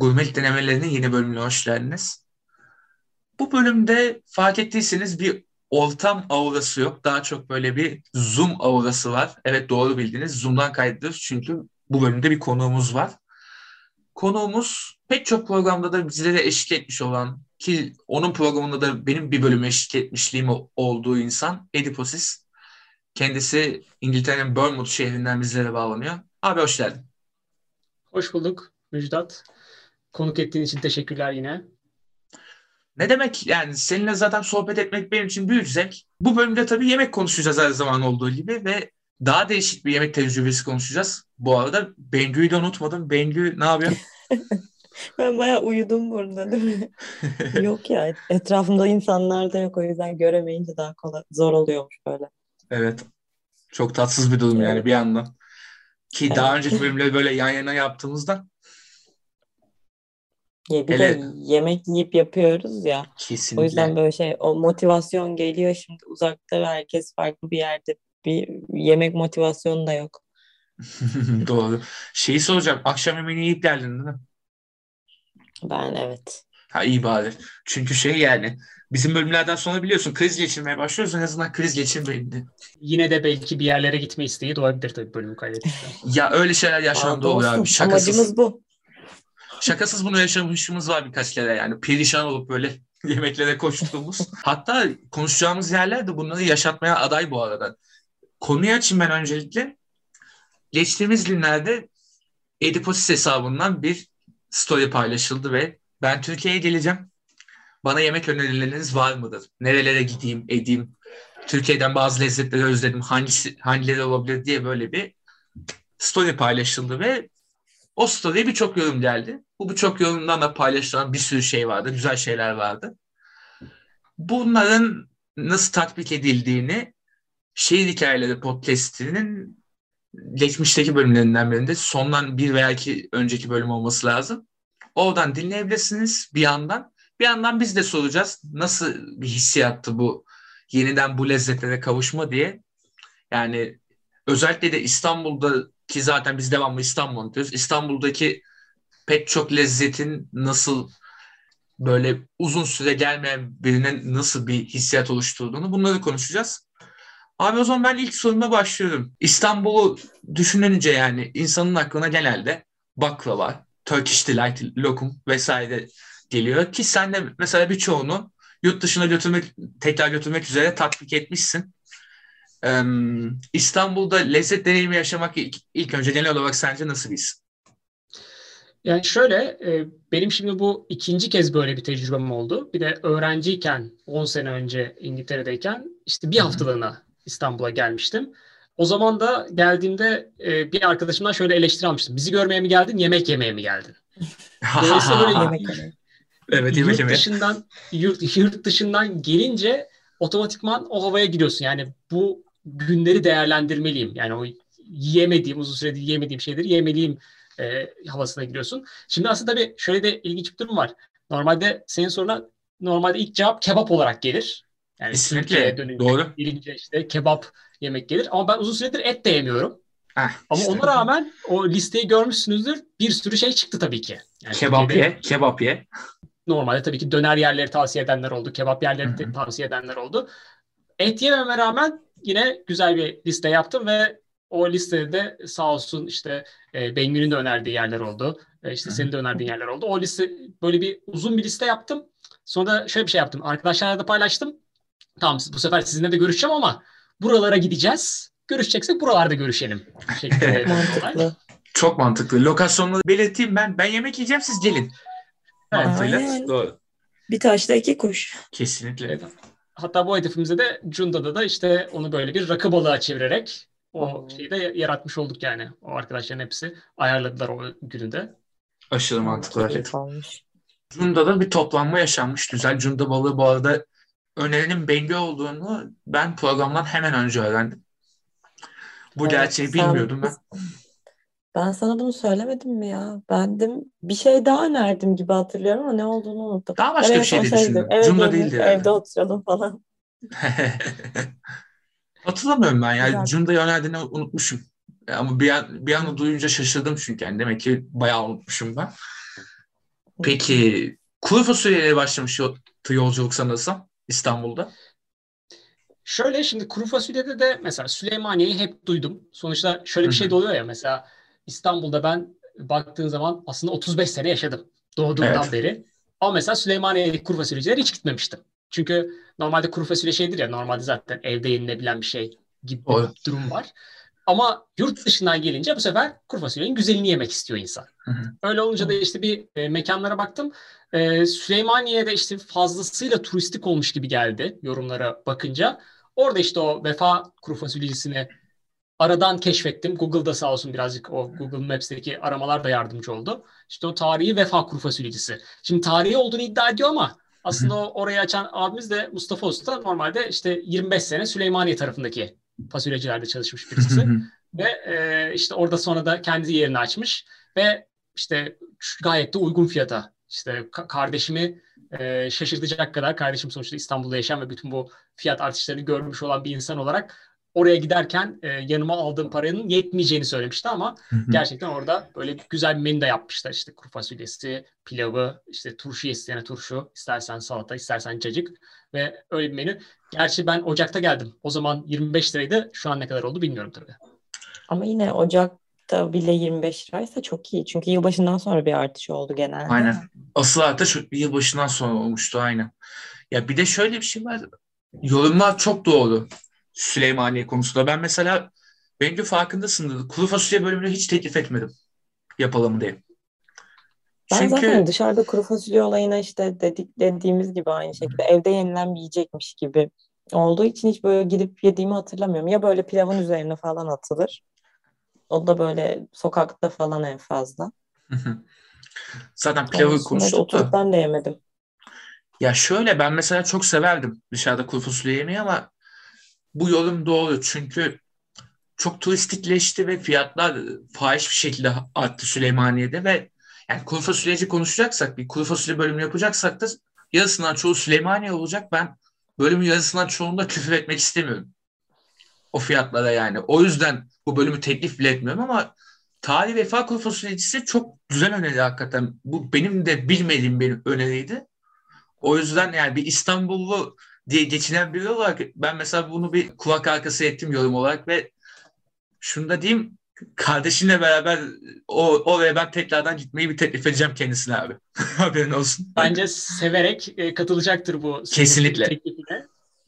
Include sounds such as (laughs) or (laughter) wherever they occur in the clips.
Gurmelik denemelerinin yeni bölümüne hoş geldiniz. Bu bölümde fark ettiyseniz bir ortam aurası yok. Daha çok böyle bir Zoom aurası var. Evet doğru bildiniz. Zoom'dan kaydediyoruz çünkü bu bölümde bir konuğumuz var. Konuğumuz pek çok programda da bizlere eşlik etmiş olan ki onun programında da benim bir bölüm eşlik etmişliğim olduğu insan Ediposis. Kendisi İngiltere'nin Bournemouth şehrinden bizlere bağlanıyor. Abi hoş geldin. Hoş bulduk Müjdat. Konuk ettiğin için teşekkürler yine. Ne demek yani seninle zaten sohbet etmek benim için büyük zevk. Bu bölümde tabii yemek konuşacağız her zaman olduğu gibi ve daha değişik bir yemek tecrübesi konuşacağız. Bu arada Bengü'yü de unutmadım. Bengü ne yapıyor? (laughs) ben bayağı uyudum burada değil mi? (laughs) yok ya etrafımda insanlar da yok o yüzden göremeyince daha kolay zor oluyormuş böyle. Evet. Çok tatsız bir durum yani bir yandan. Ki evet. daha önceki bölümleri böyle yan yana yaptığımızda ya bir Hele, de yemek yiyip yapıyoruz ya. Kesinlikle. O yüzden böyle şey o motivasyon geliyor şimdi uzakta ve herkes farklı bir yerde bir yemek motivasyonu da yok. (laughs) Doğru. Şeyi soracağım. Akşam yemeğini yiyip geldin değil mi? Ben evet. Ha iyi bari. Çünkü şey yani bizim bölümlerden sonra biliyorsun kriz geçirmeye başlıyoruz. En azından kriz geçirmeyindi. Yine de belki bir yerlere gitme isteği doğabilir tabii bölümü kaydettikten. (laughs) ya öyle şeyler yaşandı oluyor abi. Şakasız. Amacımız bu. Şakasız bunu yaşamışımız var birkaç kere yani. Perişan olup böyle (laughs) yemeklere koştuğumuz. Hatta konuşacağımız yerler de bunları yaşatmaya aday bu arada. Konuyu açayım ben öncelikle. Geçtiğimiz günlerde Ediposis hesabından bir story paylaşıldı ve ben Türkiye'ye geleceğim. Bana yemek önerileriniz var mıdır? Nerelere gideyim, edeyim? Türkiye'den bazı lezzetleri özledim. Hangisi, hangileri olabilir diye böyle bir story paylaşıldı ve o story'e birçok yorum geldi. Bu birçok yorumdan da paylaşılan bir sürü şey vardı. Güzel şeyler vardı. Bunların nasıl tatbik edildiğini Şehir Hikayeleri podcast'inin geçmişteki bölümlerinden birinde sondan bir veya iki önceki bölüm olması lazım. Oradan dinleyebilirsiniz bir yandan. Bir yandan biz de soracağız nasıl bir hissiyattı bu yeniden bu lezzetlere kavuşma diye. Yani özellikle de İstanbul'da ki zaten biz devamlı İstanbul diyoruz. İstanbul'daki pek çok lezzetin nasıl böyle uzun süre gelmeyen birine nasıl bir hissiyat oluşturduğunu bunları konuşacağız. Abi o zaman ben ilk soruma başlıyorum. İstanbul'u düşününce yani insanın aklına genelde baklava, Turkish Delight, lokum vesaire geliyor ki sen de mesela birçoğunu yurt dışına götürmek, tekrar götürmek üzere tatbik etmişsin. Ee, İstanbul'da lezzet deneyimi yaşamak ilk, ilk önce genel olarak sence nasıl bir his? Yani şöyle, e, benim şimdi bu ikinci kez böyle bir tecrübem oldu. Bir de öğrenciyken, 10 sene önce İngiltere'deyken işte bir haftalığına İstanbul'a gelmiştim. O zaman da geldiğimde e, bir arkadaşımdan şöyle eleştiri almıştım. Bizi görmeye mi geldin, yemek yemeye mi geldin? (laughs) Dolayısıyla böyle yemek Evet, yemek yurt dışından yurt, yurt dışından gelince otomatikman o havaya gidiyorsun. Yani bu günleri değerlendirmeliyim. Yani o yiyemediğim, uzun süredir yiyemediğim şeyleri yemeliyim e, havasına giriyorsun. Şimdi aslında tabii şöyle de ilginç bir durum var. Normalde senin soruna normalde ilk cevap kebap olarak gelir. Yani Kesinlikle. Dönünce, Doğru. Gelince işte kebap yemek gelir. Ama ben uzun süredir et de yemiyorum. Heh, Ama işte. ona rağmen o listeyi görmüşsünüzdür. Bir sürü şey çıktı tabii ki. Yani kebap ye, kebap ye. Normalde tabii ki döner yerleri tavsiye edenler oldu. Kebap yerleri Hı-hı. tavsiye edenler oldu. Et yememe rağmen yine güzel bir liste yaptım ve o listede de sağ olsun işte e, Bengü'nün de önerdiği yerler oldu. E, işte senin de önerdiğin yerler oldu. O liste böyle bir uzun bir liste yaptım. Sonra da şöyle bir şey yaptım. Arkadaşlarla da paylaştım. Tamam bu sefer sizinle de görüşeceğim ama buralara gideceğiz. Görüşeceksek buralarda görüşelim. mantıklı. Çok mantıklı. Lokasyonları belirteyim ben. Ben yemek yiyeceğim siz gelin. Mantığıyla. Doğru. Bir taşla iki kuş. Kesinlikle. Evet. Hatta bu hedefimizde de Cunda'da da işte onu böyle bir rakı balığa çevirerek o şeyi de yaratmış olduk yani. O arkadaşların hepsi ayarladılar o gününde. Aşırı mantıklı hareket. Cunda'da bir toplanma yaşanmış. Güzel Cunda balığı bu arada önerinin Bengü olduğunu ben programdan hemen önce öğrendim. Bu evet, gerçeği sen, bilmiyordum ben. Ben sana bunu söylemedim mi ya? Ben de bir şey daha önerdim gibi hatırlıyorum ama ne olduğunu unuttum. Daha başka evet, bir şey de düşündüm. Evet, Cunda değildi. Yani. Evde oturalım falan. (laughs) Hatırlamıyorum ben ya. Cunda'yı önerdiğini unutmuşum. Ama bir an, bir an duyunca şaşırdım çünkü. Yani demek ki bayağı unutmuşum ben. Peki kuru fasulyeyle başlamış yolculuk sanırsam İstanbul'da. Şöyle şimdi kuru fasulyede de mesela Süleymaniye'yi hep duydum. Sonuçta şöyle bir şey de oluyor ya mesela İstanbul'da ben baktığın zaman aslında 35 sene yaşadım doğduğumdan evet. beri. Ama mesela Süleymaniye'deki kuru fasulyeciler hiç gitmemiştim. Çünkü normalde kuru fasulye şeydir ya normalde zaten evde yenilebilen bir şey gibi bir o. durum var. Ama yurt dışından gelince bu sefer kuru fasulyenin güzelini yemek istiyor insan. Hı hı. Öyle olunca da işte bir e, mekanlara baktım. E, Süleymaniye'de işte fazlasıyla turistik olmuş gibi geldi yorumlara bakınca. Orada işte o vefa kuru fasulyecisini aradan keşfettim. Google'da sağ olsun birazcık o Google Maps'teki aramalar da yardımcı oldu. İşte o tarihi vefa kuru fasulyecisi. Şimdi tarihi olduğunu iddia ediyor ama aslında o orayı açan abimiz de Mustafa Usta normalde işte 25 sene Süleymaniye tarafındaki fasulyecilerde çalışmış birisi. ve e, işte orada sonra da kendi yerini açmış ve işte gayet de uygun fiyata işte kardeşimi e, şaşırtacak kadar kardeşim sonuçta İstanbul'da yaşayan ve bütün bu fiyat artışlarını görmüş olan bir insan olarak oraya giderken e, yanıma aldığım paranın yetmeyeceğini söylemişti ama gerçekten orada böyle güzel bir menü de yapmışlar. İşte kuru fasulyesi, pilavı, işte turşu isteyene turşu, istersen salata, istersen cacık ve öyle bir menü. Gerçi ben Ocak'ta geldim. O zaman 25 liraydı. Şu an ne kadar oldu bilmiyorum tabii. Ama yine Ocak'ta bile 25 liraysa çok iyi. Çünkü yılbaşından sonra bir artış oldu genelde. Aynen. Asıl artış yılbaşından sonra olmuştu aynen. Ya bir de şöyle bir şey var. Yorumlar çok doğru. Süleymaniye konusunda. Ben mesela bence farkındasın. Kuru fasulye bölümünü hiç teklif etmedim. Yapalım diye. Ben Çünkü... zaten dışarıda kuru fasulye olayına işte dedik dediğimiz gibi aynı şekilde evde yenilen bir yiyecekmiş gibi olduğu için hiç böyle gidip yediğimi hatırlamıyorum. Ya böyle pilavın üzerine falan atılır. O da böyle sokakta falan en fazla. Zaten pilavı konuştuk oturup ben de yemedim. Ya şöyle ben mesela çok severdim dışarıda kuru fasulye yemeyi ama bu yorum doğru çünkü çok turistikleşti ve fiyatlar fahiş bir şekilde arttı Süleymaniye'de ve yani kuru fasulyeci konuşacaksak bir kuru fasulye bölümü yapacaksak da yarısından çoğu Süleymaniye olacak. Ben bölümün yarısından çoğunda küfür etmek istemiyorum. O fiyatlara yani. O yüzden bu bölümü teklif bile etmiyorum ama Tarih Vefa Kuru Fasulyecisi çok güzel öneri hakikaten. Bu benim de bilmediğim bir öneriydi. O yüzden yani bir İstanbullu diye geçinen biri olarak ben mesela bunu bir kulak arkası ettim yorum olarak ve şunu da diyeyim kardeşinle beraber o oraya ben tekrardan gitmeyi bir teklif edeceğim kendisine abi. (laughs) Haberin olsun. Bence severek e, katılacaktır bu kesinlikle teklifine.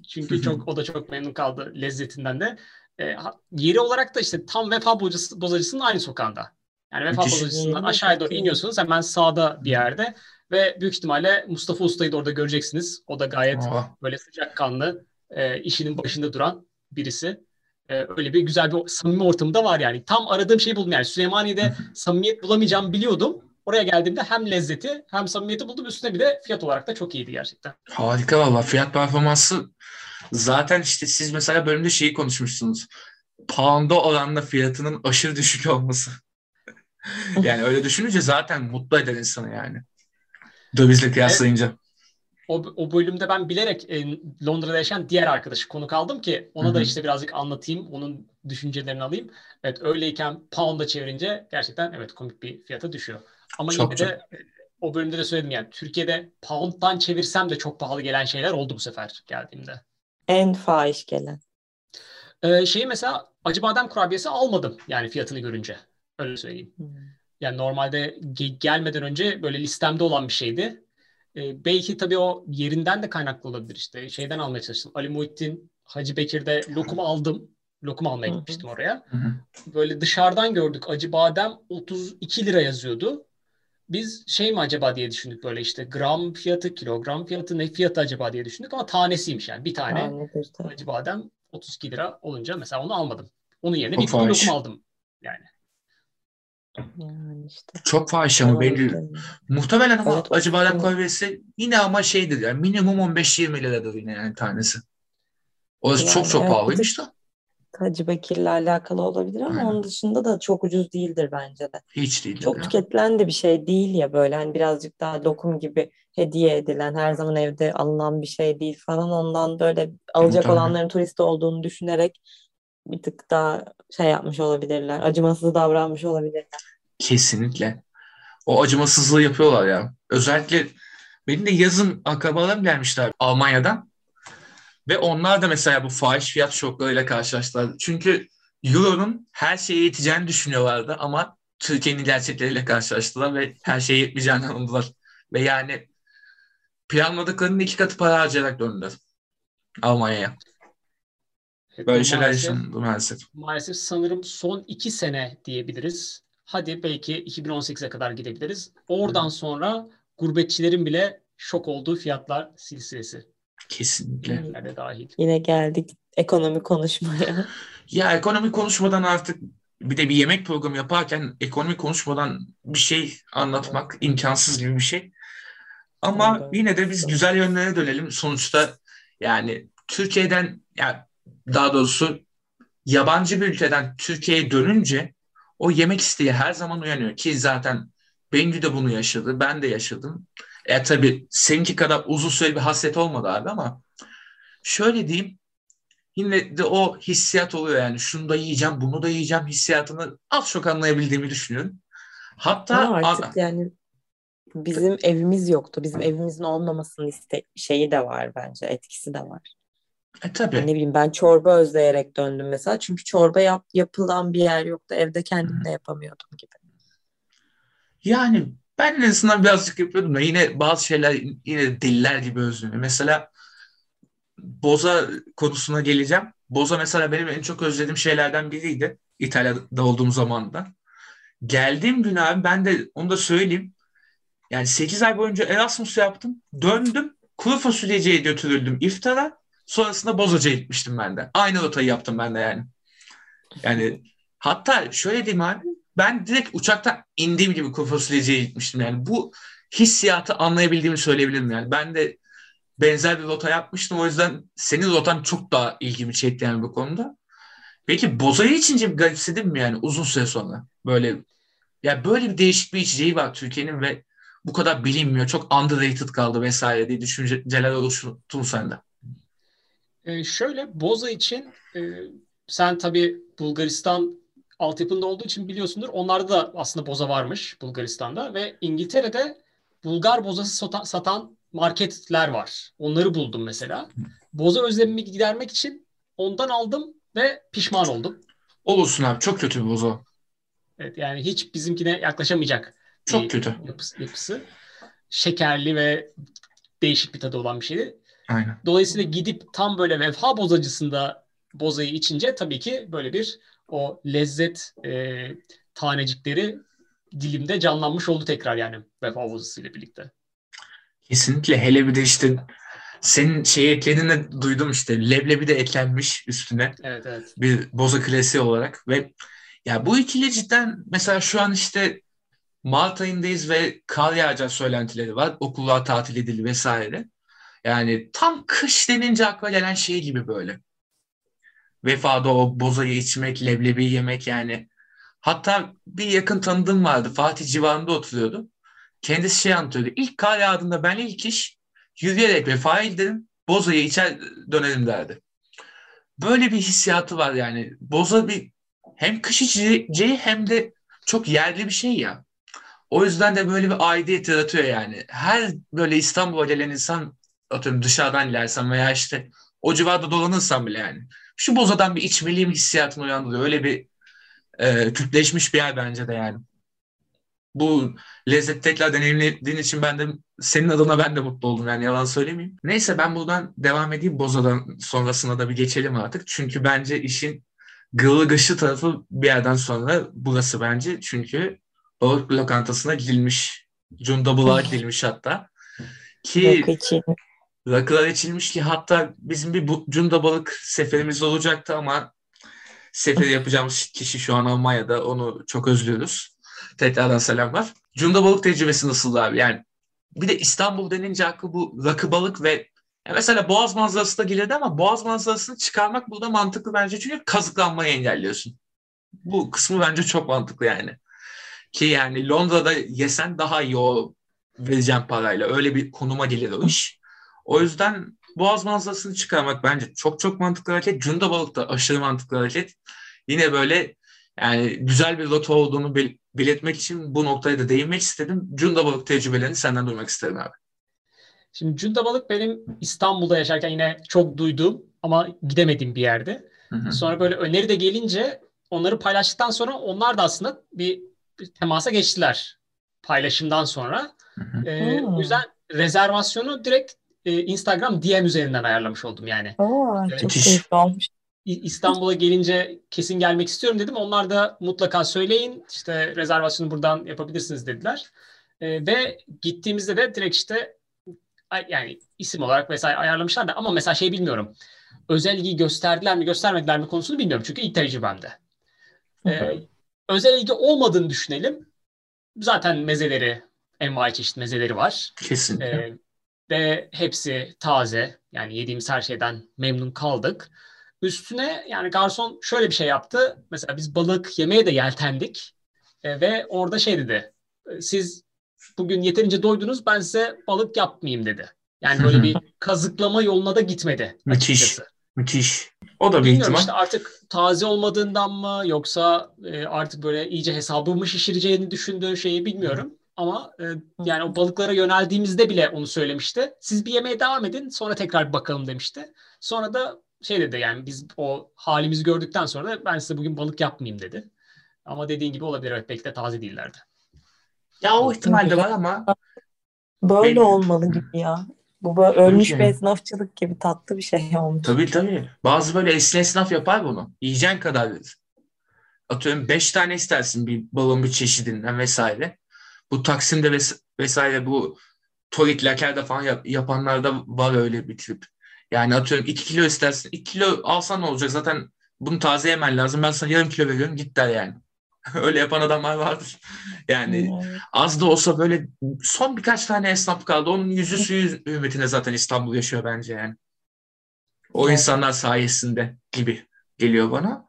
Çünkü çok o da çok memnun kaldı lezzetinden de. E, yeri olarak da işte tam Vefa Bozacısı'nın aynı sokağında. Yani Vefa Bozacısı'ndan aşağıya doğru iniyorsunuz hemen sağda bir yerde. Ve büyük ihtimalle Mustafa Usta'yı da orada göreceksiniz. O da gayet Aa. böyle sıcakkanlı, e, işinin başında duran birisi. E, öyle bir güzel bir samimi ortamı da var yani. Tam aradığım şeyi buldum yani. Süleymaniye'de (laughs) samimiyet bulamayacağımı biliyordum. Oraya geldiğimde hem lezzeti hem samimiyeti buldum. Üstüne bir de fiyat olarak da çok iyiydi gerçekten. Harika valla. Fiyat performansı zaten işte siz mesela bölümde şeyi konuşmuşsunuz. Pound'a oranla fiyatının aşırı düşük olması. (laughs) yani öyle düşününce zaten mutlu eder insanı yani. Dövizle kıyaslayınca. Evet. O, o bölümde ben bilerek e, Londra'da yaşayan diğer arkadaşı konuk aldım ki ona Hı-hı. da işte birazcık anlatayım, onun düşüncelerini alayım. Evet öyleyken pound'a çevirince gerçekten evet komik bir fiyata düşüyor. Ama çok, yine çok. de o bölümde de söyledim yani Türkiye'de pound'dan çevirsem de çok pahalı gelen şeyler oldu bu sefer geldiğimde. En fahiş gelen. Ee, şeyi mesela acı badem kurabiyesi almadım yani fiyatını görünce. Öyle söyleyeyim. Hmm. Yani normalde ge- gelmeden önce böyle listemde olan bir şeydi. Ee, belki tabii o yerinden de kaynaklı olabilir işte. Şeyden almaya çalıştım. Ali Muhittin Hacı Bekir'de lokum aldım. Lokum almaya gitmiştim oraya. Böyle dışarıdan gördük acı badem 32 lira yazıyordu. Biz şey mi acaba diye düşündük böyle işte gram fiyatı, kilogram fiyatı ne fiyatı acaba diye düşündük ama tanesiymiş yani. Bir tane Anladım, acı badem 32 lira olunca mesela onu almadım. Onun yerine bir kutu lokum aldım yani. Yani işte. Çok fahiş ama belli. Muhtemelen ama evet, acı badem kahvesi yine ama şeydir yani minimum 15-20 liradır yine yani tanesi. O yani çok çok evet, pahalıymış da. Hacı Bekir'le alakalı olabilir ama Aynen. onun dışında da çok ucuz değildir bence de. Hiç değil. Çok ya. tüketilen de bir şey değil ya böyle hani birazcık daha lokum gibi hediye edilen her zaman evde alınan bir şey değil falan ondan böyle alacak Tabii. olanların turist olduğunu düşünerek bir tık daha şey yapmış olabilirler. Acımasız davranmış olabilirler. Kesinlikle. o acımasızlığı yapıyorlar ya. Özellikle benim de yazın akrabalarım gelmişler Almanya'dan. Ve onlar da mesela bu fahiş fiyat şoklarıyla karşılaştılar. Çünkü Euro'nun her şeye yeteceğini düşünüyorlardı ama Türkiye'nin gerçekleriyle karşılaştılar ve her şeye yetmeyeceğini anladılar. Ve yani planladıklarının iki katı para harcayarak döndüler Almanya'ya. Evet, Böyle şeyler yaşandı maalesef. Maalesef sanırım son iki sene diyebiliriz. Hadi belki 2018'e kadar gidebiliriz. Oradan evet. sonra gurbetçilerin bile şok olduğu fiyatlar silsilesi. Kesinlikle. dahil. Yine geldik ekonomi konuşmaya. (laughs) ya ekonomi konuşmadan artık bir de bir yemek programı yaparken ekonomi konuşmadan bir şey anlatmak imkansız gibi bir şey. Ama evet. yine de biz güzel yönlere dönelim. Sonuçta yani Türkiye'den yani daha doğrusu yabancı bir ülkeden Türkiye'ye dönünce o yemek isteği her zaman uyanıyor ki zaten Bengü de bunu yaşadı. Ben de yaşadım. E tabii seninki kadar uzun süre bir hasret olmadı abi ama şöyle diyeyim yine de o hissiyat oluyor yani şunu da yiyeceğim bunu da yiyeceğim hissiyatını az çok anlayabildiğimi düşünüyorum. Hatta ama artık a- yani bizim evimiz yoktu. Bizim evimizin olmamasının iste şeyi de var bence etkisi de var. E tabii. Yani ne bileyim ben çorba özleyerek döndüm mesela. Çünkü çorba yap, yapılan bir yer yoktu. Evde kendim de yapamıyordum gibi. Yani ben en azından birazcık yapıyordum da yine bazı şeyler yine deliler gibi özlüyorum. Mesela Boza konusuna geleceğim. Boza mesela benim en çok özlediğim şeylerden biriydi. İtalya'da olduğum zaman da. Geldiğim gün abi ben de onu da söyleyeyim. Yani 8 ay boyunca Erasmus yaptım. Döndüm. Kuru fasulyeciye götürüldüm iftara. Sonrasında Bozaca'ya gitmiştim ben de. Aynı rotayı yaptım ben de yani. Yani hatta şöyle diyeyim abi ben direkt uçaktan indiğim gibi kuru gitmiştim yani. Bu hissiyatı anlayabildiğimi söyleyebilirim yani. Ben de benzer bir rota yapmıştım. O yüzden senin rotan çok daha ilgimi çekti yani bu konuda. Peki bozayı içince bir garipsedin mi yani uzun süre sonra? Böyle ya böyle bir değişik bir içeceği var Türkiye'nin ve bu kadar bilinmiyor. Çok underrated kaldı vesaire diye düşünceler oluştu mu sende? Ee, şöyle Boza için e, sen tabii Bulgaristan altyapında olduğu için biliyorsundur. Onlarda da aslında boza varmış Bulgaristan'da ve İngiltere'de Bulgar bozası satan marketler var. Onları buldum mesela. Boza özlemimi gidermek için ondan aldım ve pişman oldum. Olursun abi. Çok kötü bir boza. Evet yani hiç bizimkine yaklaşamayacak. Çok kötü. Yapısı, yapısı. Şekerli ve değişik bir tadı olan bir şeydi. Aynen. Dolayısıyla gidip tam böyle vefa bozacısında bozayı içince tabii ki böyle bir o lezzet e, tanecikleri dilimde canlanmış oldu tekrar yani vefa ile birlikte. Kesinlikle hele bir de işte senin şey eklediğini duydum işte leblebi de eklenmiş üstüne. Evet evet. Bir boza klasiği olarak ve ya bu ikili cidden mesela şu an işte Mart ayındayız ve kar yağacak söylentileri var. Okullar tatil edildi vesaire. Yani tam kış denince akla gelen şey gibi böyle. Vefada o bozayı içmek, leblebi yemek yani. Hatta bir yakın tanıdığım vardı. Fatih civarında oturuyordu. Kendisi şey anlatıyordu. İlk kar yağdığında ben ilk iş yürüyerek vefaya giderim. Bozayı içer dönerim derdi. Böyle bir hissiyatı var yani. Boza bir hem kış içeceği hem de çok yerli bir şey ya. O yüzden de böyle bir aidiyet yaratıyor yani. Her böyle İstanbul'a gelen insan atıyorum dışarıdan ilersen veya işte o civarda dolanırsan bile yani şu bozadan bir içmeliyim hissiyatını uyandırıyor. Öyle bir e, kütleşmiş bir yer bence de yani. Bu lezzet tekrar deneyimlediğin için ben de senin adına ben de mutlu oldum yani yalan söylemeyeyim. Neyse ben buradan devam edeyim Boza'dan sonrasına da bir geçelim artık. Çünkü bence işin gılı gışı tarafı bir yerden sonra burası bence. Çünkü balık lokantasına gidilmiş. Cunda bulağa gidilmiş hatta. Ki rakılar içilmiş ki hatta bizim bir cunda balık seferimiz olacaktı ama sefer yapacağımız kişi şu an Almanya'da. Onu çok özlüyoruz. Tekrardan selamlar. Cunda balık tecrübesi nasıl abi? Yani bir de İstanbul denince aklı bu rakı balık ve mesela Boğaz manzarası da gelirdi ama Boğaz manzarasını çıkarmak burada mantıklı bence çünkü kazıklanmayı engelliyorsun. Bu kısmı bence çok mantıklı yani. Ki yani Londra'da yesen daha iyi o vereceğim parayla. Öyle bir konuma gelir o iş. O yüzden boğaz manzarasını çıkarmak bence çok çok mantıklı hareket. Cunda balık da aşırı mantıklı hareket. Yine böyle Yani güzel bir rota olduğunu bel- belirtmek için bu noktaya da değinmek istedim. Cunda balık tecrübelerini senden duymak isterim abi. Şimdi Cunda balık benim İstanbul'da yaşarken yine çok duyduğum ama gidemediğim bir yerde. Hı hı. Sonra böyle öneri de gelince onları paylaştıktan sonra onlar da aslında bir, bir temasa geçtiler paylaşımdan sonra. Hı hı. Ee, o yüzden rezervasyonu direkt e, Instagram DM üzerinden ayarlamış oldum yani. Oo, çok keyifli olmuş. İstanbul'a gelince kesin gelmek istiyorum dedim. Onlar da mutlaka söyleyin. İşte rezervasyonu buradan yapabilirsiniz dediler. E, ve gittiğimizde de direkt işte yani isim olarak vesaire ayarlamışlar da ama mesela şey bilmiyorum. Özel ilgi gösterdiler mi göstermediler mi konusunu bilmiyorum. Çünkü ilk tecrübemde. E, özel ilgi olmadığını düşünelim. Zaten mezeleri, envai çeşit mezeleri var. Kesinlikle. E, ve hepsi taze. Yani yediğimiz her şeyden memnun kaldık. Üstüne yani garson şöyle bir şey yaptı. Mesela biz balık yemeye de yeltendik. E, ve orada şey dedi. E, siz bugün yeterince doydunuz ben size balık yapmayayım dedi. Yani böyle bir (laughs) kazıklama yoluna da gitmedi. Müthiş. Açıkçası. Müthiş. O da bir Bilmiyorum ihtimal. işte artık taze olmadığından mı yoksa e, artık böyle iyice hesabımı şişireceğini düşündüğü şeyi bilmiyorum. Ama e, yani o balıklara yöneldiğimizde bile onu söylemişti. Siz bir yemeğe devam edin sonra tekrar bir bakalım demişti. Sonra da şey dedi yani biz o halimizi gördükten sonra da ben size bugün balık yapmayayım dedi. Ama dediğin gibi olabilir evet belki de taze değillerdi. Ya o ihtimal de var ama böyle benim... olmalı gibi ya. Bu böyle ölmüş bir esnafçılık gibi tatlı bir şey olmuş. Tabii tabii. Bazı böyle eski esnaf yapar bunu. Yiyeceğin kadar verir. Atıyorum beş tane istersin bir balon bir çeşidinden vesaire. Bu Taksim'de ves- vesaire bu Torik Laker'de falan yap- yapanlarda var öyle bir trip. Yani atıyorum 2 kilo istersin. 2 kilo alsan ne olacak? Zaten bunu taze yemen lazım. Ben sana yarım kilo veriyorum. Git der yani. (laughs) Öyle yapan adamlar vardır. Yani hmm. az da olsa böyle son birkaç tane esnaf kaldı. Onun yüzü suyu hürmetine zaten İstanbul yaşıyor bence yani. O evet. insanlar sayesinde gibi geliyor bana.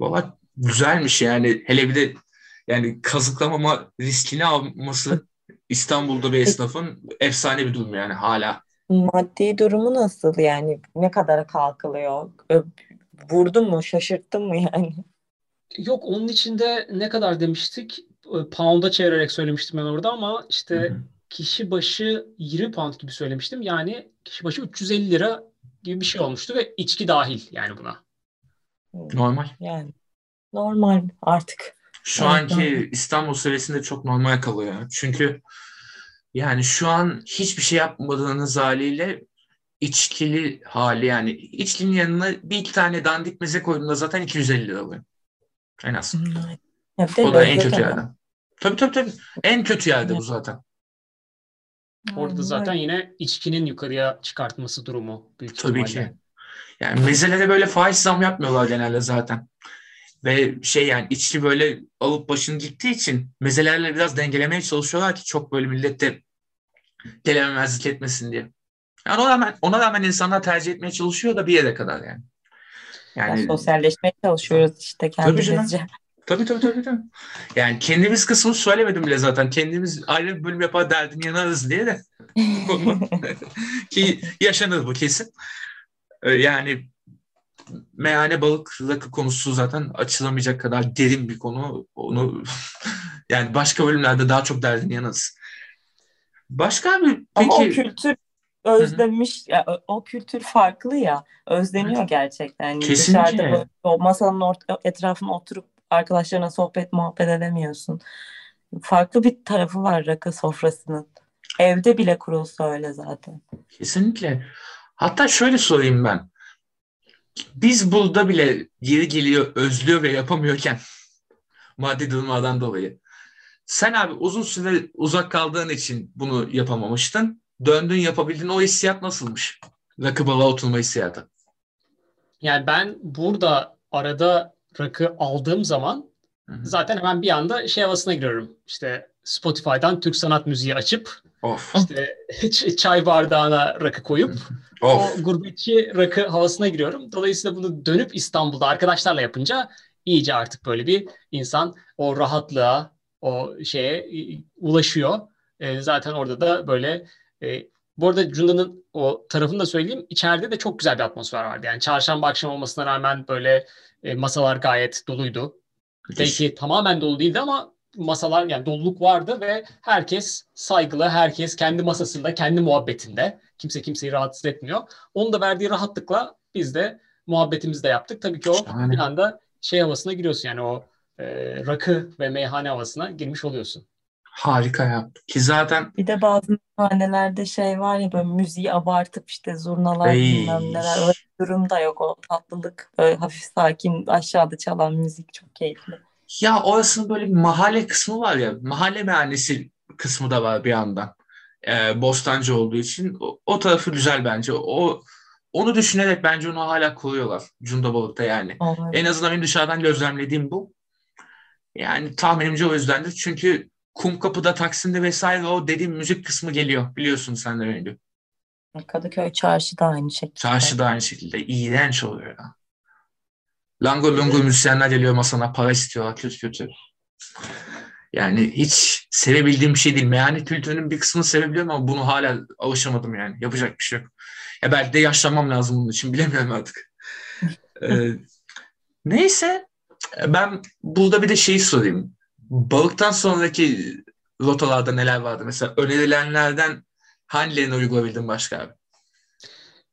Valla güzelmiş yani. Hele bir de yani kazıklamama riskini alması İstanbul'da bir esnafın efsane bir durum yani hala. Maddi durumu nasıl yani? Ne kadara kalkılıyor? Vurdun mu? Şaşırttın mı yani? Yok onun içinde ne kadar demiştik? Pound'a çevirerek söylemiştim ben orada ama işte hı hı. kişi başı 20 pound gibi söylemiştim. Yani kişi başı 350 lira gibi bir şey olmuştu ve içki dahil yani buna. Normal. Yani normal artık. Şu evet, anki normal. İstanbul seviyesinde çok normal kalıyor. Çünkü yani şu an hiçbir şey yapmadığınız haliyle içkili hali yani içkinin yanına bir iki tane dandik meze koyduğunda zaten 250 lira oluyor. En az. Hmm. o da en kötü yerde. Tabii tabii tabii. En kötü yerde evet. bu zaten. Orada zaten yine içkinin yukarıya çıkartması durumu büyük Tabii ihtimalle. ki. Yani mezelere böyle faiz zam yapmıyorlar genelde zaten. Ve şey yani içki böyle alıp başını gittiği için mezelerle biraz dengelemeye çalışıyorlar ki çok böyle millette gelememezlik etmesin diye. Yani ona rağmen, ona rağmen insanlar tercih etmeye çalışıyor da bir yere kadar yani. Yani ya sosyalleşmeye çalışıyoruz işte kendimizce. Tabii tabii tabii. tabii. Yani kendimiz kısmını söylemedim bile zaten. Kendimiz ayrı bir bölüm yapar derdim yanarız diye de. (laughs) (laughs) Ki yaşanır bu kesin. Ee, yani meyhane balık rakı konusu zaten açılamayacak kadar derin bir konu. Onu (laughs) yani başka bölümlerde daha çok derdini yanarız. Başka bir peki... Ama o kültür özlemiş ya, o kültür farklı ya özleniyor evet. gerçekten. Yani Kesinlikle. Dışarıda o masanın ort- etrafına oturup arkadaşlarına sohbet muhabbet edemiyorsun. Farklı bir tarafı var rakı sofrasının. Evde bile kurulsa öyle zaten. Kesinlikle. Hatta şöyle sorayım ben. Biz burada bile yeri geliyor özlüyor ve yapamıyorken (laughs) maddi durumlardan dolayı. Sen abi uzun süre uzak kaldığın için bunu yapamamıştın döndün yapabildin o hissiyat nasılmış? Rakı balığa oturma hissiyatı. Yani ben burada arada rakı aldığım zaman Hı-hı. zaten hemen bir anda şey havasına giriyorum. İşte Spotify'dan Türk sanat müziği açıp of. işte çay bardağına rakı koyup of. o gurbetçi rakı havasına giriyorum. Dolayısıyla bunu dönüp İstanbul'da arkadaşlarla yapınca iyice artık böyle bir insan o rahatlığa, o şeye ulaşıyor. E, zaten orada da böyle e, bu arada Cunda'nın o tarafını da söyleyeyim. İçeride de çok güzel bir atmosfer vardı. Yani çarşamba akşam olmasına rağmen böyle e, masalar gayet doluydu. Belki tamamen dolu değildi ama masalar yani doluluk vardı ve herkes saygılı, herkes kendi masasında, kendi muhabbetinde. Kimse kimseyi rahatsız etmiyor. Onun da verdiği rahatlıkla biz de muhabbetimizi de yaptık. Tabii ki o Şahane. bir anda şey havasına giriyorsun yani o e, rakı ve meyhane havasına girmiş oluyorsun. Harika ya. Ki zaten Bir de bazı hanelerde şey var ya böyle müziği abartıp işte zurnalar Ey. bilmem neler. Öyle bir durum da yok. O tatlılık böyle hafif sakin aşağıda çalan müzik çok keyifli. Ya orasının böyle bir mahalle kısmı var ya. Mahalle meyhanesi kısmı da var bir yandan. Ee, Bostancı olduğu için. O, o tarafı güzel bence. O onu düşünerek bence onu hala koruyorlar. Cunda Balık'ta yani. Evet. En azından benim dışarıdan gözlemlediğim bu. Yani tahminimce o yüzdendir. Çünkü Kumkapı'da, Taksim'de vesaire o dediğim müzik kısmı geliyor. Biliyorsun sen de öyle. Kadıköy çarşı da aynı şekilde. Çarşı da aynı şekilde. İğrenç oluyor ya. Lango lungo müzisyenler geliyor masana para istiyorlar kötü kötü. Yani hiç sevebildiğim bir şey değil. Meyhane kültürünün bir kısmını sevebiliyorum ama bunu hala alışamadım yani. Yapacak bir şey yok. Ya belki de yaşlanmam lazım bunun için. Bilemiyorum artık. (laughs) ee, neyse. Ben burada bir de şeyi sorayım. Balıktan sonraki rotalarda neler vardı? Mesela önerilenlerden hangilerini uygulayabildin başka abi?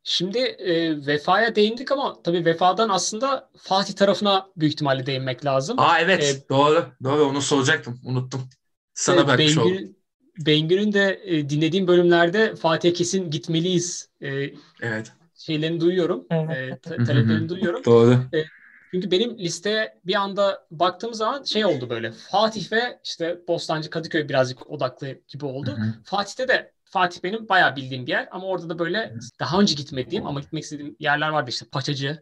Şimdi e, vefaya değindik ama tabii vefadan aslında Fatih tarafına büyük ihtimalle değinmek lazım. Aa evet ee, doğru doğru onu soracaktım unuttum. Sana evet, bırakmış Bengü, oldum. Bengü'nün de e, dinlediğim bölümlerde Fatih'e kesin gitmeliyiz e, evet. şeylerini duyuyorum. Evet. E, taleplerini duyuyorum. Doğru. E, çünkü benim listeye bir anda baktığım zaman şey oldu böyle. Fatih ve işte Bostancı Kadıköy birazcık odaklı gibi oldu. Hı hı. Fatih'te de Fatih benim bayağı bildiğim bir yer ama orada da böyle daha önce gitmediğim ama gitmek istediğim yerler vardı işte Paçacılar.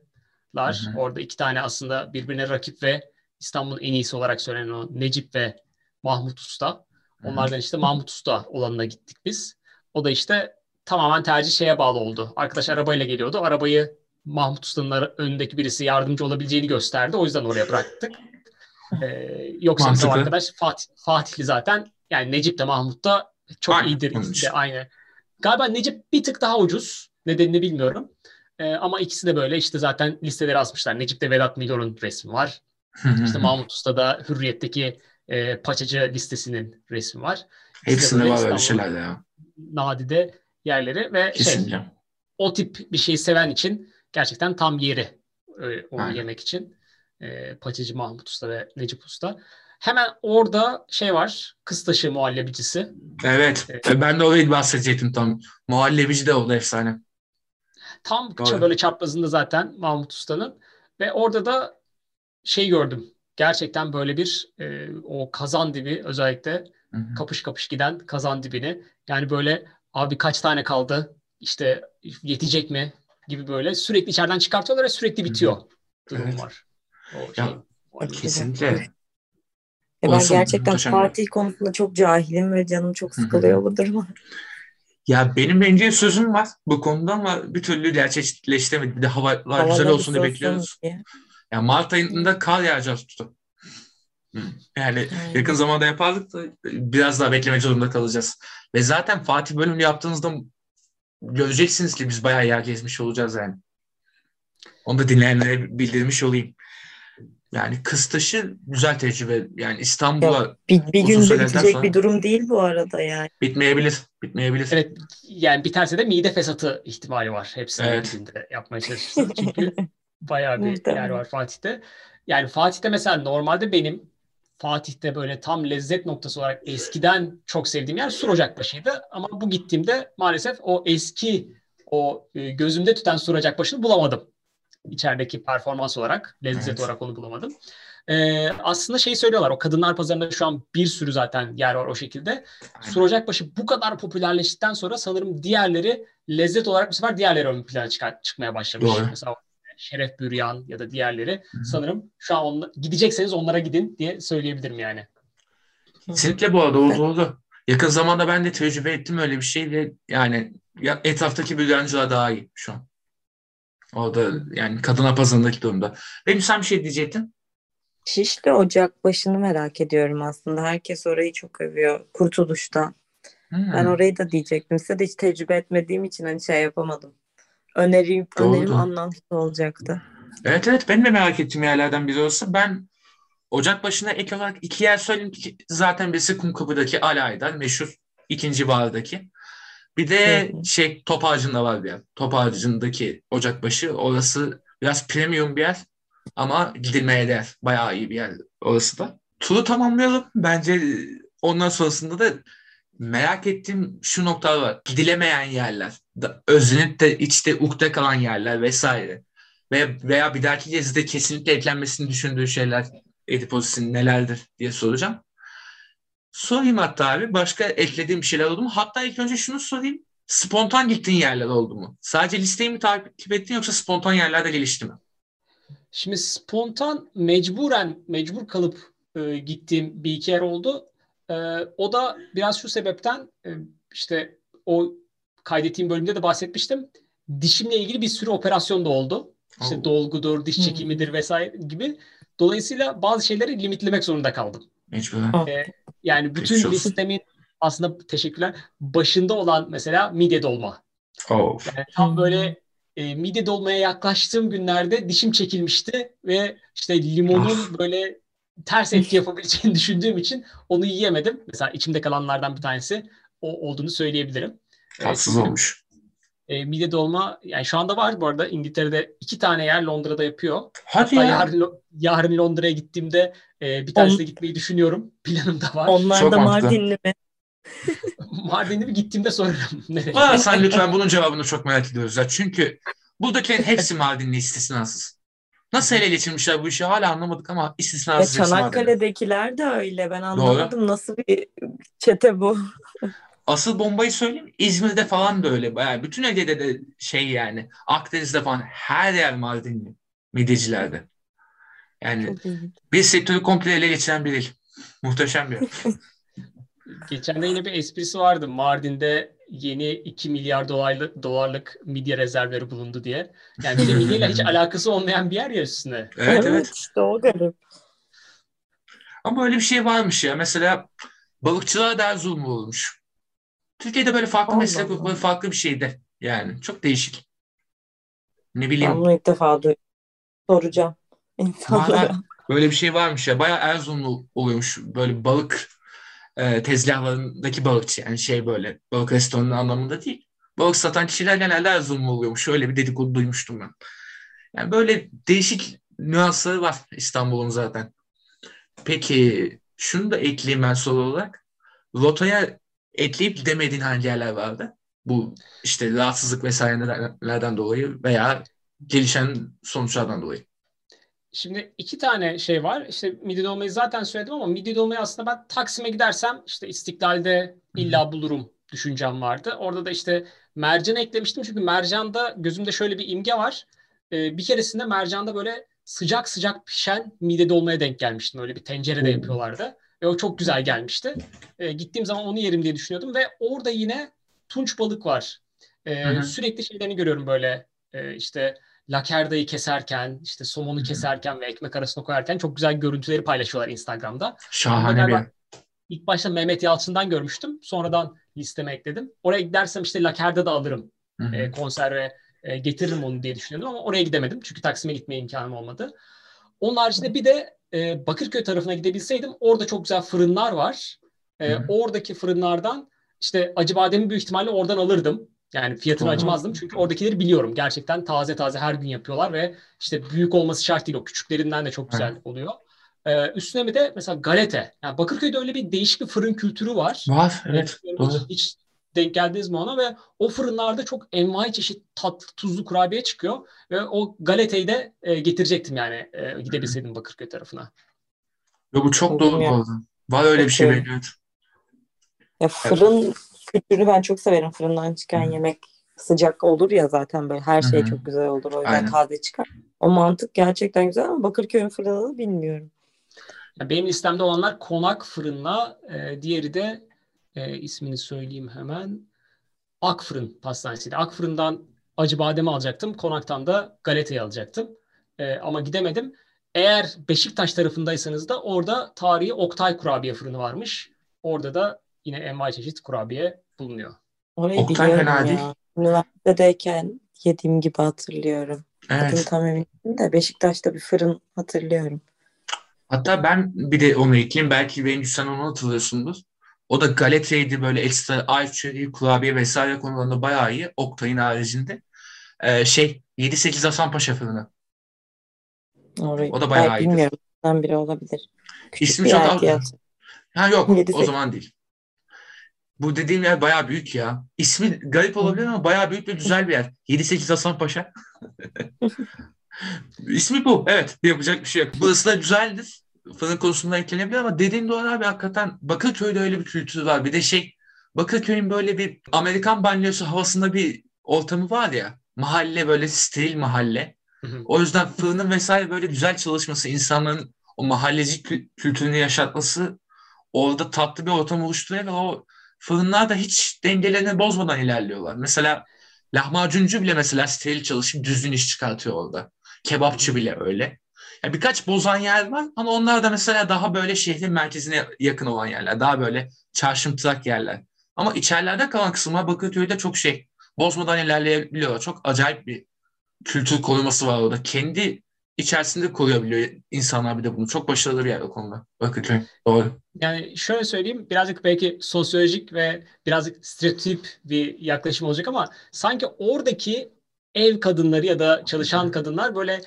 Hı hı. Orada iki tane aslında birbirine rakip ve İstanbul'un en iyisi olarak söylenen o Necip ve Mahmut Usta. Onlardan işte Mahmut Usta olanına gittik biz. O da işte tamamen tercih şeye bağlı oldu. Arkadaş arabayla geliyordu. Arabayı Mahmut Usta'nın önündeki birisi yardımcı olabileceğini gösterdi. O yüzden oraya bıraktık. (laughs) Ee, yoksa bizim arkadaş Fatih, Fatihli zaten. Yani Necip de Mahmut da çok Aynen. iyidir. İkisi de aynı. Galiba Necip bir tık daha ucuz. Nedenini bilmiyorum. Ee, ama ikisi de böyle işte zaten listeleri asmışlar. Necip'te Vedat Milor'un resmi var. İşte Mahmut Usta'da Hürriyet'teki e, paçacı listesinin resmi var. Hepsinde var öyle şeyler ya. Nadide yerleri ve şey, o tip bir şeyi seven için gerçekten tam yeri e, onu Aynen. yemek için. E, Paçacı Mahmut Usta ve Necip Usta. Hemen orada şey var. Kıstaşı muhallebicisi. Evet. Ee, ben de orayı bahsedecektim tam. Muhallebici de oldu efsane. Tam Doğru. böyle çaprazında zaten Mahmut Usta'nın. Ve orada da şey gördüm. Gerçekten böyle bir e, o kazan dibi özellikle Hı-hı. kapış kapış giden kazan dibini. Yani böyle abi kaç tane kaldı? İşte yetecek mi? gibi böyle sürekli içeriden çıkartıyorlar ve sürekli bitiyor durum evet. var. O şey, ya, kesinlikle. E ben Olsun, gerçekten Fatih konusunda çok cahilim ve canım çok sıkılıyor bu duruma. Ya benim bence sözüm var bu konuda ama bir türlü gerçekleştiremedi. Bir de havalar Hava güzel olsun diye bekliyoruz. Diye. Ya Mart ayında kar yağacağız tutu. Yani Aynen. yakın zamanda yapardık da biraz daha beklemek zorunda kalacağız. Ve zaten Fatih bölümünü yaptığınızda göreceksiniz ki biz bayağı yer gezmiş olacağız yani. Onu da dinleyenlere bildirmiş olayım. Yani Kıstaş'ı güzel tecrübe. Yani İstanbul'a bir, bir günde bitecek sonra... bir durum değil bu arada yani. Bitmeyebilir. Bitmeyebilir. Evet. Yani biterse de mide fesatı ihtimali var. Hepsini evet. yapmaya çalışırsanız. Çünkü (laughs) bayağı bir yer var Fatih'te. Yani Fatih'te mesela normalde benim Fatih'te böyle tam lezzet noktası olarak eskiden çok sevdiğim yer Sur Ocakbaşı'ydı. Ama bu gittiğimde maalesef o eski o e, gözümde tüten Sur Ocakbaşı'nı bulamadım. İçerideki performans olarak, lezzet evet. olarak onu bulamadım. Ee, aslında şey söylüyorlar o kadınlar pazarında şu an bir sürü zaten yer var o şekilde. Sur Ocakbaşı bu kadar popülerleştikten sonra sanırım diğerleri lezzet olarak bu sefer diğerleri ön plana çıkar, çıkmaya başlamış. Doğru. Mesela Şeref Büryan ya da diğerleri Hı-hı. sanırım şu an onla, gidecekseniz onlara gidin diye söyleyebilirim yani. Kesinlikle bu arada oldu oldu. Yakın zamanda ben de tecrübe ettim öyle bir şey ve yani etraftaki büryancılar daha iyi şu an. O da yani kadına pazarındaki durumda. Benim sen bir şey diyecektin. Şişli Ocak başını merak ediyorum aslında. Herkes orayı çok övüyor. Kurtuluş'ta. Hmm. Ben orayı da diyecektim. Size de hiç tecrübe etmediğim için hani şey yapamadım. Önerim, Doğru. önerim anlamsız olacaktı. Evet evet ben de merak ettiğim yerlerden biri olsa ben Ocak başına ek olarak iki yer söyleyeyim ki zaten birisi Kumkapı'daki Alay'dan meşhur ikinci bardaki. Bir de şey Top Ağacı'nda var bir yer. Top Ağacı'ndaki Ocakbaşı. Orası biraz premium bir yer ama gidilmeye değer. Bayağı iyi bir yer orası da. Turu tamamlayalım. Bence ondan sonrasında da merak ettiğim şu noktalar var. Gidilemeyen yerler. Özlenip de içte ukde kalan yerler vesaire. Veya, veya bir dahaki gezide kesinlikle eklenmesini düşündüğü şeyler Edipos'un nelerdir diye soracağım. Sorayım hatta abi. Başka eklediğim bir şeyler oldu mu? Hatta ilk önce şunu sorayım. Spontan gittiğin yerler oldu mu? Sadece listeyi mi takip ettin yoksa spontan yerlerde gelişti mi? Şimdi spontan mecburen mecbur kalıp e, gittiğim bir iki yer oldu. E, o da biraz şu sebepten e, işte o kaydettiğim bölümde de bahsetmiştim. Dişimle ilgili bir sürü operasyon da oldu. İşte oh. dolgudur, diş çekimidir vesaire gibi. Dolayısıyla bazı şeyleri limitlemek zorunda kaldım. Mecburen. Ee, yani bütün listemin aslında teşekkürler başında olan mesela midye dolma. Oh. Yani tam böyle e, midye dolmaya yaklaştığım günlerde dişim çekilmişti ve işte limonun oh. böyle ters etki yapabileceğini (laughs) düşündüğüm için onu yiyemedim. Mesela içimde kalanlardan bir tanesi o olduğunu söyleyebilirim. Tatsız evet, olmuş. E, mide dolma yani şu anda var bu arada İngiltere'de iki tane yer Londra'da yapıyor. Hadi Hatta ya. Yarın, yarın Londra'ya gittiğimde e, bir tanesine On... gitmeyi düşünüyorum. (laughs) Planım da var. Onlar Çok da Mardinli mi? (laughs) Mardinli mi gittiğimde sorarım. (laughs) Aa, sen lütfen bunun cevabını çok merak ediyoruz. Ya. Çünkü buradakilerin hepsi Mardinli istisnasız. Nasıl ele geçirmişler bu işi hala anlamadık ama istisnasız. Ya Çanakkale'dekiler de öyle. Ben anlamadım Doğru. nasıl bir çete bu. Asıl bombayı söyleyeyim. İzmir'de falan da öyle. Yani bütün Ege'de de şey yani. Akdeniz'de falan her yer Mardinli. Midyecilerde. Yani bir sektörü komple ele geçiren bir il. Muhteşem bir (laughs) Geçen de yine bir esprisi vardı. Mardin'de yeni 2 milyar dolarlık, dolarlık midye rezervleri bulundu diye. Yani bir de midyeyle hiç (laughs) alakası olmayan bir yer ya üstüne. Evet evet. evet. işte o garip. Ama öyle bir şey varmış ya. Mesela balıkçılığa da Erzurum olmuş. Türkiye'de böyle farklı Allah meslek grupları farklı bir şeydi. Yani çok değişik. Ne bileyim. Ben bunu ilk defa duydum. Soracağım insanlara. Böyle bir şey varmış ya. Bayağı Erzurumlu oluyormuş. Böyle balık e, tezgahlarındaki balıkçı. Yani şey böyle balık restoranı anlamında değil. Balık satan kişiler genelde Erzurumlu oluyormuş. Şöyle bir dedikodu duymuştum ben. Yani böyle değişik nüansları var İstanbul'un zaten. Peki şunu da ekleyeyim ben soru olarak. Rotaya ekleyip gidemediğin hangi yerler vardı? Bu işte rahatsızlık vesairelerden dolayı veya gelişen sonuçlardan dolayı. Şimdi iki tane şey var. İşte midye dolmayı zaten söyledim ama midye dolmayı aslında ben Taksim'e gidersem işte İstiklal'de illa bulurum düşüncem vardı. Orada da işte mercan eklemiştim çünkü mercanda gözümde şöyle bir imge var. Ee, bir keresinde mercanda böyle sıcak sıcak pişen midye dolmaya denk gelmiştim. Öyle bir tencerede yapıyorlardı. Ve o çok güzel gelmişti. E, gittiğim zaman onu yerim diye düşünüyordum. Ve orada yine tunç balık var. E, sürekli şeylerini görüyorum böyle e, işte lakerdayı keserken, işte somonu keserken ve ekmek arasına koyarken çok güzel görüntüleri paylaşıyorlar Instagram'da. Şahane bir. İlk başta Mehmet Yalçın'dan görmüştüm. Sonradan listeme ekledim. Oraya gidersem işte lakerde de alırım. E, konserve e, getiririm onu diye düşünüyordum ama oraya gidemedim. Çünkü Taksim'e gitmeye imkanım olmadı. Onun haricinde bir de e, Bakırköy tarafına gidebilseydim orada çok güzel fırınlar var. E, oradaki fırınlardan işte acı bademi büyük ihtimalle oradan alırdım. Yani fiyatını Hı-hı. acımazdım çünkü oradakileri biliyorum. Gerçekten taze taze her gün yapıyorlar ve işte büyük olması şart değil o küçüklerinden de çok güzel Hı. oluyor. Ee, üstüne bir de mesela galete. Yani Bakırköy'de öyle bir değişik bir fırın kültürü var. Var evet. Hiç, hiç denk geldiniz mi ona ve o fırınlarda çok envai çeşit tatlı tuzlu kurabiye çıkıyor ve o galeteyi de e, getirecektim yani e, gidebilseydim Bakırköy tarafına. Yo, bu çok doğru bu Var öyle bir şey evet. Ya fırın evet. kültürünü ben çok severim. Fırından çıkan Hı. yemek sıcak olur ya zaten böyle her şey Hı. çok güzel olur. O yüzden Aynen. taze çıkar. O mantık gerçekten güzel ama Bakırköy'ün fırını bilmiyorum. Ya benim listemde olanlar konak fırınla, e, diğeri de e, ismini söyleyeyim hemen. Akfırın pastanesiydi. Akfırın'dan acı bademi alacaktım. Konaktan da galeteyi alacaktım. E, ama gidemedim. Eğer Beşiktaş tarafındaysanız da orada tarihi Oktay kurabiye fırını varmış. Orada da yine envai çeşit kurabiye bulunuyor. Orayı Oktay fena değil. Üniversitedeyken yediğim gibi hatırlıyorum. Evet. Adını tam emin değilim de Beşiktaş'ta bir fırın hatırlıyorum. Hatta ben bir de onu ekleyeyim. Belki Bengü sen onu hatırlıyorsundur. O da Galatasaray'dı böyle ekstra ayçiçeği, kurabiye vesaire konularında bayağı iyi. Oktay'ın haricinde. Ee, şey 7-8 Hasanpaşa fırını. Orayı, o da bayağı iyi. Bilmiyorum. biri olabilir. Küçük İsmi çok az. Ha yok 7, o zaman değil. Bu dediğim yer bayağı büyük ya. İsmi garip olabilir ama bayağı büyük ve güzel bir yer. 7-8 Hasan Paşa. İsmi bu. Evet. Yapacak bir şey yok. Burası da güzeldir. Fırın konusunda eklenebilir ama dediğin doğru abi hakikaten Bakırköy'de öyle bir kültür var. Bir de şey Bakırköy'ün böyle bir Amerikan banyosu havasında bir ortamı var ya. Mahalle böyle steril mahalle. O yüzden fırının vesaire böyle güzel çalışması, insanların o mahalleci kültürünü yaşatması orada tatlı bir ortam oluşturuyor ve o fırınlar da hiç dengelerini bozmadan ilerliyorlar. Mesela lahmacuncu bile mesela steril çalışıp düzgün iş çıkartıyor orada. Kebapçı bile öyle. Yani birkaç bozan yer var ama onlar da mesela daha böyle şehrin merkezine yakın olan yerler. Daha böyle çarşımtırak yerler. Ama içerilerde kalan kısımlar Bakırköy'de çok şey bozmadan ilerleyebiliyorlar. Çok acayip bir kültür koruması var orada. Kendi içerisinde koruyabiliyor insanlar bir de bunu. Çok başarılı bir yer o konuda. Bakırköy. Doğru. Yani şöyle söyleyeyim birazcık belki sosyolojik ve birazcık stereotip bir yaklaşım olacak ama sanki oradaki ev kadınları ya da çalışan kadınlar böyle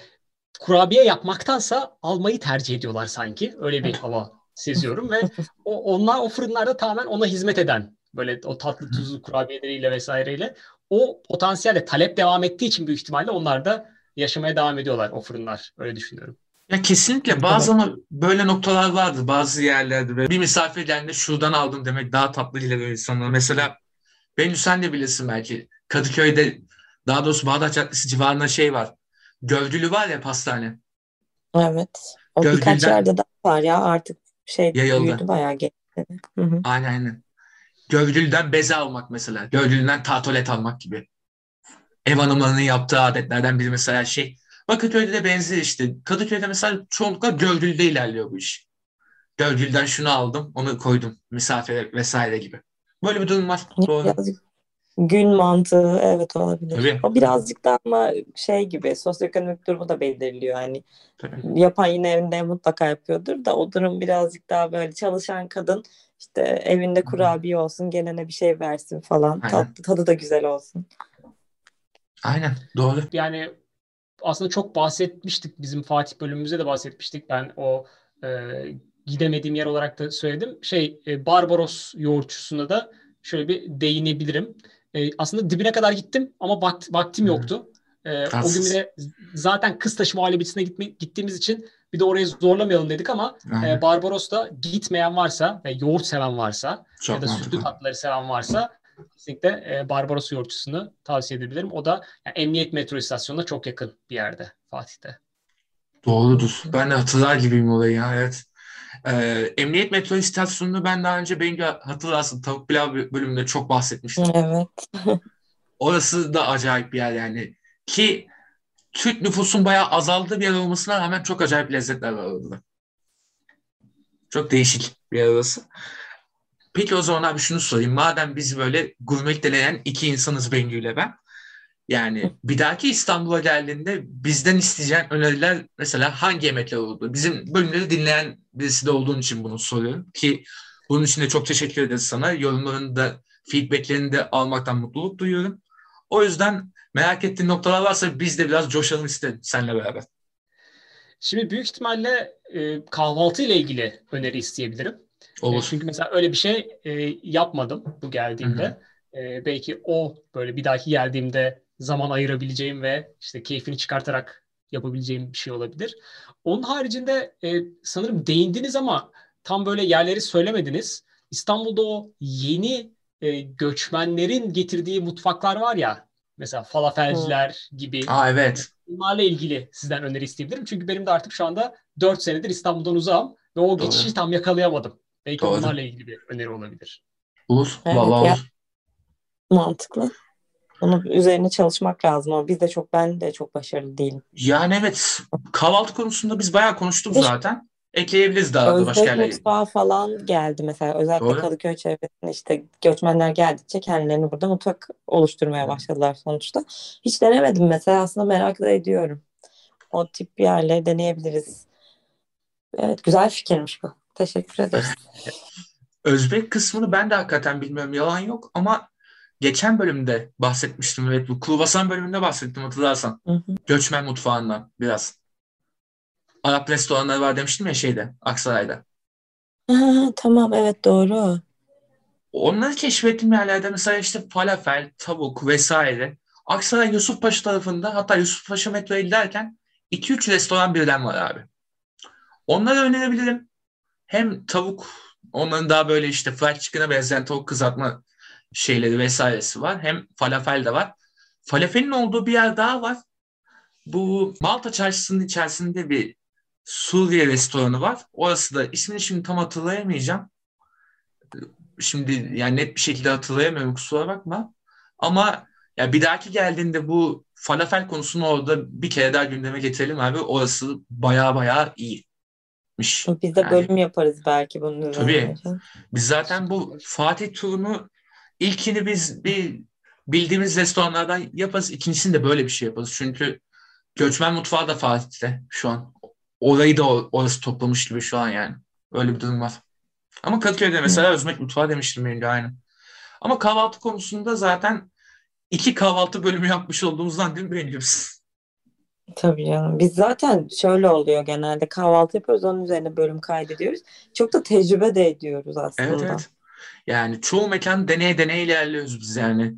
kurabiye yapmaktansa almayı tercih ediyorlar sanki. Öyle bir hava seziyorum ve o, onlar o fırınlarda tamamen ona hizmet eden böyle o tatlı tuzlu kurabiyeleriyle vesaireyle o potansiyelle talep devam ettiği için büyük ihtimalle onlar da yaşamaya devam ediyorlar o fırınlar. Öyle düşünüyorum. Ya kesinlikle bazı ama böyle noktalar vardı bazı yerlerde. Ve bir misafir geldiğinde şuradan aldım demek daha tatlı geliyor insanlara. Mesela ben sen de bilirsin belki. Kadıköy'de daha doğrusu Bağdat Caddesi civarında şey var. Gövdülü var ya pastane. Evet. O Gövdülden, birkaç yerde daha var ya artık şey yayıldı. büyüdü bayağı geçti. Aynen aynen. Gövdülden beze almak mesela. Gövdülden tatolet almak gibi. Ev hanımlarının yaptığı adetlerden biri mesela şey. Bakırköy'de de benzer işte. Kadıköy'de mesela çoğunlukla gövdülde ilerliyor bu iş. Gövdülden şunu aldım, onu koydum. Misafire vesaire gibi. Böyle bir durum var. Doğru. Birazcık gün mantığı evet olabilir. Tabii. O birazcık da ama şey gibi sosyoekonomik durumu da belirliyor. Yani Tabii. yapan yine evinde mutlaka yapıyordur da o durum birazcık daha böyle çalışan kadın işte evinde kurabiye olsun gelene bir şey versin falan. Tatlı tadı da güzel olsun. Aynen doğru. Yani aslında çok bahsetmiştik bizim Fatih bölümümüzde de bahsetmiştik. Ben o e, gidemediğim yer olarak da söyledim. Şey e, Barbaros yoğurtçusunda da şöyle bir değinebilirim. E, aslında dibine kadar gittim ama vakt, vaktim yoktu. E, o gün de zaten Kıstaşı muhallebisine gitme, gittiğimiz için bir de orayı zorlamayalım dedik ama e, Barbaros'ta gitmeyen varsa ve yoğurt seven varsa Çok ya da sütlü tatlıları seven varsa kesinlikle e, Barbaros yoğurtçusunu tavsiye edebilirim. O da yani Emniyet metro istasyonuna çok yakın bir yerde Fatih'te. Doğrudur. Ben de hatırlar gibiyim olayı. Evet. Ee, Emniyet metro istasyonunu ben daha önce benim hatırlarsın tavuk pilav bölümünde çok bahsetmiştim. Evet. (laughs) Orası da acayip bir yer yani. Ki Türk nüfusun bayağı azaldığı bir yer olmasına rağmen çok acayip lezzetler var orada. Çok değişik bir yer orası. Peki o zaman abi şunu sorayım. Madem biz böyle gurmelik denen iki insanız Bengü ile ben. Yani bir dahaki İstanbul'a geldiğinde bizden isteyeceğin öneriler mesela hangi yemekler oldu? Bizim bölümleri dinleyen birisi de olduğun için bunu soruyorum. Ki bunun için de çok teşekkür ederiz sana. Yorumlarını da feedbacklerini de almaktan mutluluk duyuyorum. O yüzden merak ettiğin noktalar varsa biz de biraz coşalım istedim seninle beraber. Şimdi büyük ihtimalle e, kahvaltı ile ilgili öneri isteyebilirim. Olur. E, çünkü mesela öyle bir şey e, yapmadım bu geldiğimde. E, belki o böyle bir dahaki geldiğimde zaman ayırabileceğim ve işte keyfini çıkartarak yapabileceğim bir şey olabilir. Onun haricinde e, sanırım değindiniz ama tam böyle yerleri söylemediniz. İstanbul'da o yeni e, göçmenlerin getirdiği mutfaklar var ya. Mesela falafelciler hmm. gibi. Aa evet. Bunlarla ilgili sizden öneri isteyebilirim. Çünkü benim de artık şu anda 4 senedir İstanbul'dan uzağım ve o Doğru. geçişi tam yakalayamadım. Belki Doğru. onlarla ilgili bir öneri olabilir. Olur. Evet, olur. Mantıklı. Onun üzerine çalışmak lazım ama biz de çok ben de çok başarılı değilim. Yani evet kahvaltı konusunda biz bayağı konuştuk zaten. Ekleyebiliriz daha da başka yerlere. mutfağı falan geldi mesela. Özellikle Doğru. Kadıköy çevresinde işte göçmenler geldikçe kendilerini burada mutfak oluşturmaya başladılar sonuçta. Hiç denemedim mesela aslında merak da ediyorum. O tip bir yerleri deneyebiliriz. Evet güzel fikirmiş bu. Teşekkür ederiz. (laughs) Özbek kısmını ben de hakikaten bilmiyorum. Yalan yok ama geçen bölümde bahsetmiştim. Evet bu Kruvasan bölümünde bahsettim hatırlarsan. Hı hı. Göçmen mutfağından biraz. Arap restoranları var demiştim ya şeyde Aksaray'da. Ha, tamam evet doğru. Onları keşfettiğim yerlerde mesela işte falafel, tavuk vesaire. Aksaray Yusufpaşa tarafında hatta Yusufpaşa metroya giderken 2-3 restoran birden var abi. Onları önerebilirim. Hem tavuk, onların daha böyle işte fried chicken'a benzeyen tavuk kızartma şeyleri vesairesi var. Hem falafel de var. Falafelin olduğu bir yer daha var. Bu Malta Çarşısı'nın içerisinde bir Suriye restoranı var. Orası da ismini şimdi tam hatırlayamayacağım. Şimdi yani net bir şekilde hatırlayamıyorum kusura bakma. Ama ya bir dahaki geldiğinde bu falafel konusunu orada bir kere daha gündeme getirelim abi. Orası baya baya iyiymiş. Biz de yani, bölüm yaparız belki bunun Tabii. Biz zaten bu Fatih turunu ilkini biz bir bildiğimiz restoranlardan yaparız. İkincisini de böyle bir şey yaparız. Çünkü göçmen mutfağı da Fatih'te şu an. Orayı da orası toplamış gibi şu an yani. Öyle bir durum var. Ama Kadıköy'de mesela Özmek Mutfağı demiştim benim de aynı. Ama kahvaltı konusunda zaten iki kahvaltı bölümü yapmış olduğumuzdan değil mi beğeniyoruz? Tabii canım. Biz zaten şöyle oluyor genelde kahvaltı yapıyoruz onun üzerine bölüm kaydediyoruz. Çok da tecrübe de ediyoruz aslında. Evet evet. Yani çoğu mekan deneye deneye ilerliyoruz biz yani.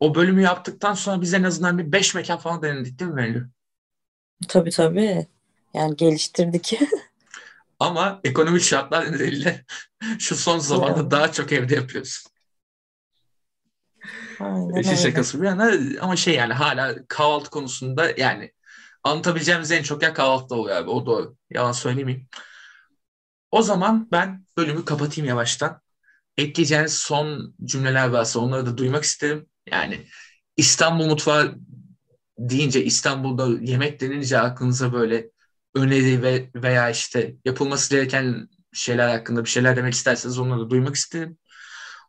O bölümü yaptıktan sonra biz en azından bir beş mekan falan denedik değil mi Melih? Tabii tabii. Yani geliştirdik. (laughs) Ama ekonomik şartlar nedeniyle (laughs) şu son zamanda evet. daha çok evde yapıyoruz. Aynen İşin şakası bir yana ama şey yani hala kahvaltı konusunda yani anlatabileceğimiz en çok yer kahvaltıda oluyor abi. O doğru. Yalan söylemeyeyim. O zaman ben bölümü kapatayım yavaştan. Ekleyeceğiniz son cümleler varsa onları da duymak isterim. Yani İstanbul mutfağı deyince İstanbul'da yemek denince aklınıza böyle öneri ve veya işte yapılması gereken şeyler hakkında bir şeyler demek isterseniz onları da duymak isterim.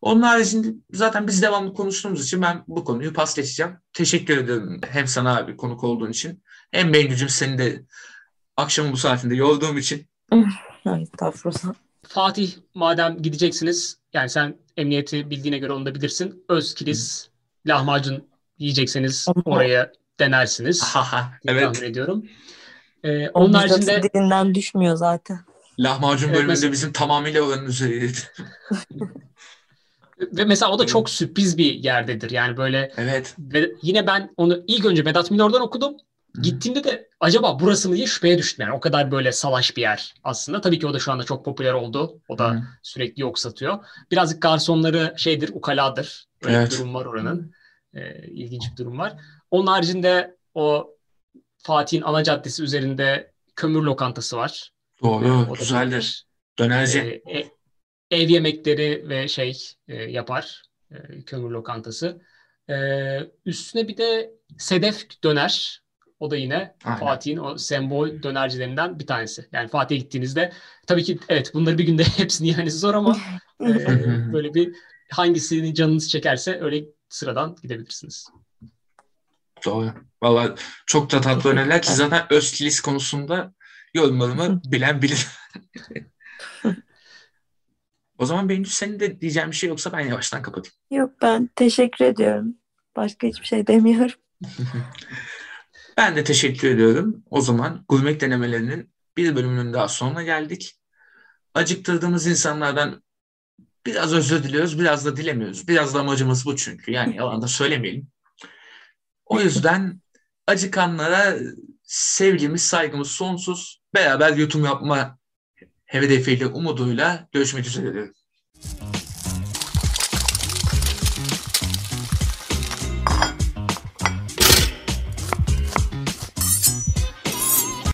Onun haricinde zaten biz devamlı konuştuğumuz için ben bu konuyu pas geçeceğim. Teşekkür ederim hem sana abi konuk olduğun için hem Bengücüm seni de akşamın bu saatinde yorduğum için. (laughs) Estağfurullah. Fatih madem gideceksiniz yani sen emniyeti bildiğine göre onu da bilirsin. Özkilis lahmacun yiyecekseniz oraya denersiniz. evet. Tahmin ediyorum. Ee, onun haricinde dilinden düşmüyor zaten. Lahmacun evet, bölümünde mesela... bizim tamamıyla oranın üzeriydi. (laughs) Ve mesela o da çok sürpriz bir yerdedir. Yani böyle Evet. Ve yine ben onu ilk önce Vedat Milor'dan okudum. Gittiğimde de acaba burası mı diye şüpheye düştüm. Yani o kadar böyle salaş bir yer aslında. Tabii ki o da şu anda çok popüler oldu. O da Hı. sürekli yok satıyor. Birazcık garsonları şeydir, ukaladır. evet. bir durum var oranın. Ee, ilginç bir durum var. Onun haricinde o Fatih'in ana caddesi üzerinde kömür lokantası var. Doğru, o güzeldir. Dönerci. E, e, ev yemekleri ve şey e, yapar. E, kömür lokantası. E, üstüne bir de Sedef döner. O da yine. Fatih'in o sembol dönercilerinden bir tanesi. Yani Fatih'e gittiğinizde tabii ki evet bunları bir günde (laughs) hepsini yani zor ama (laughs) e, böyle bir hangisini canınız çekerse öyle sıradan gidebilirsiniz. Doğru. Valla çok da tatlı öneriler ki zaten Özkilis konusunda yorumlarımı bilen bilir. (laughs) o zaman benim senin de diyeceğim bir şey yoksa ben yavaştan kapatayım. Yok ben teşekkür ediyorum. Başka hiçbir şey demiyorum. Ben de teşekkür ediyorum. O zaman gurmek denemelerinin bir bölümünün daha sonuna geldik. Acıktırdığımız insanlardan biraz özür diliyoruz, biraz da dilemiyoruz. Biraz da amacımız bu çünkü. Yani yalan da söylemeyelim. O yüzden acıkanlara sevgimiz, saygımız sonsuz. Beraber YouTube yapma hedefiyle, umuduyla görüşmek üzere diyorum.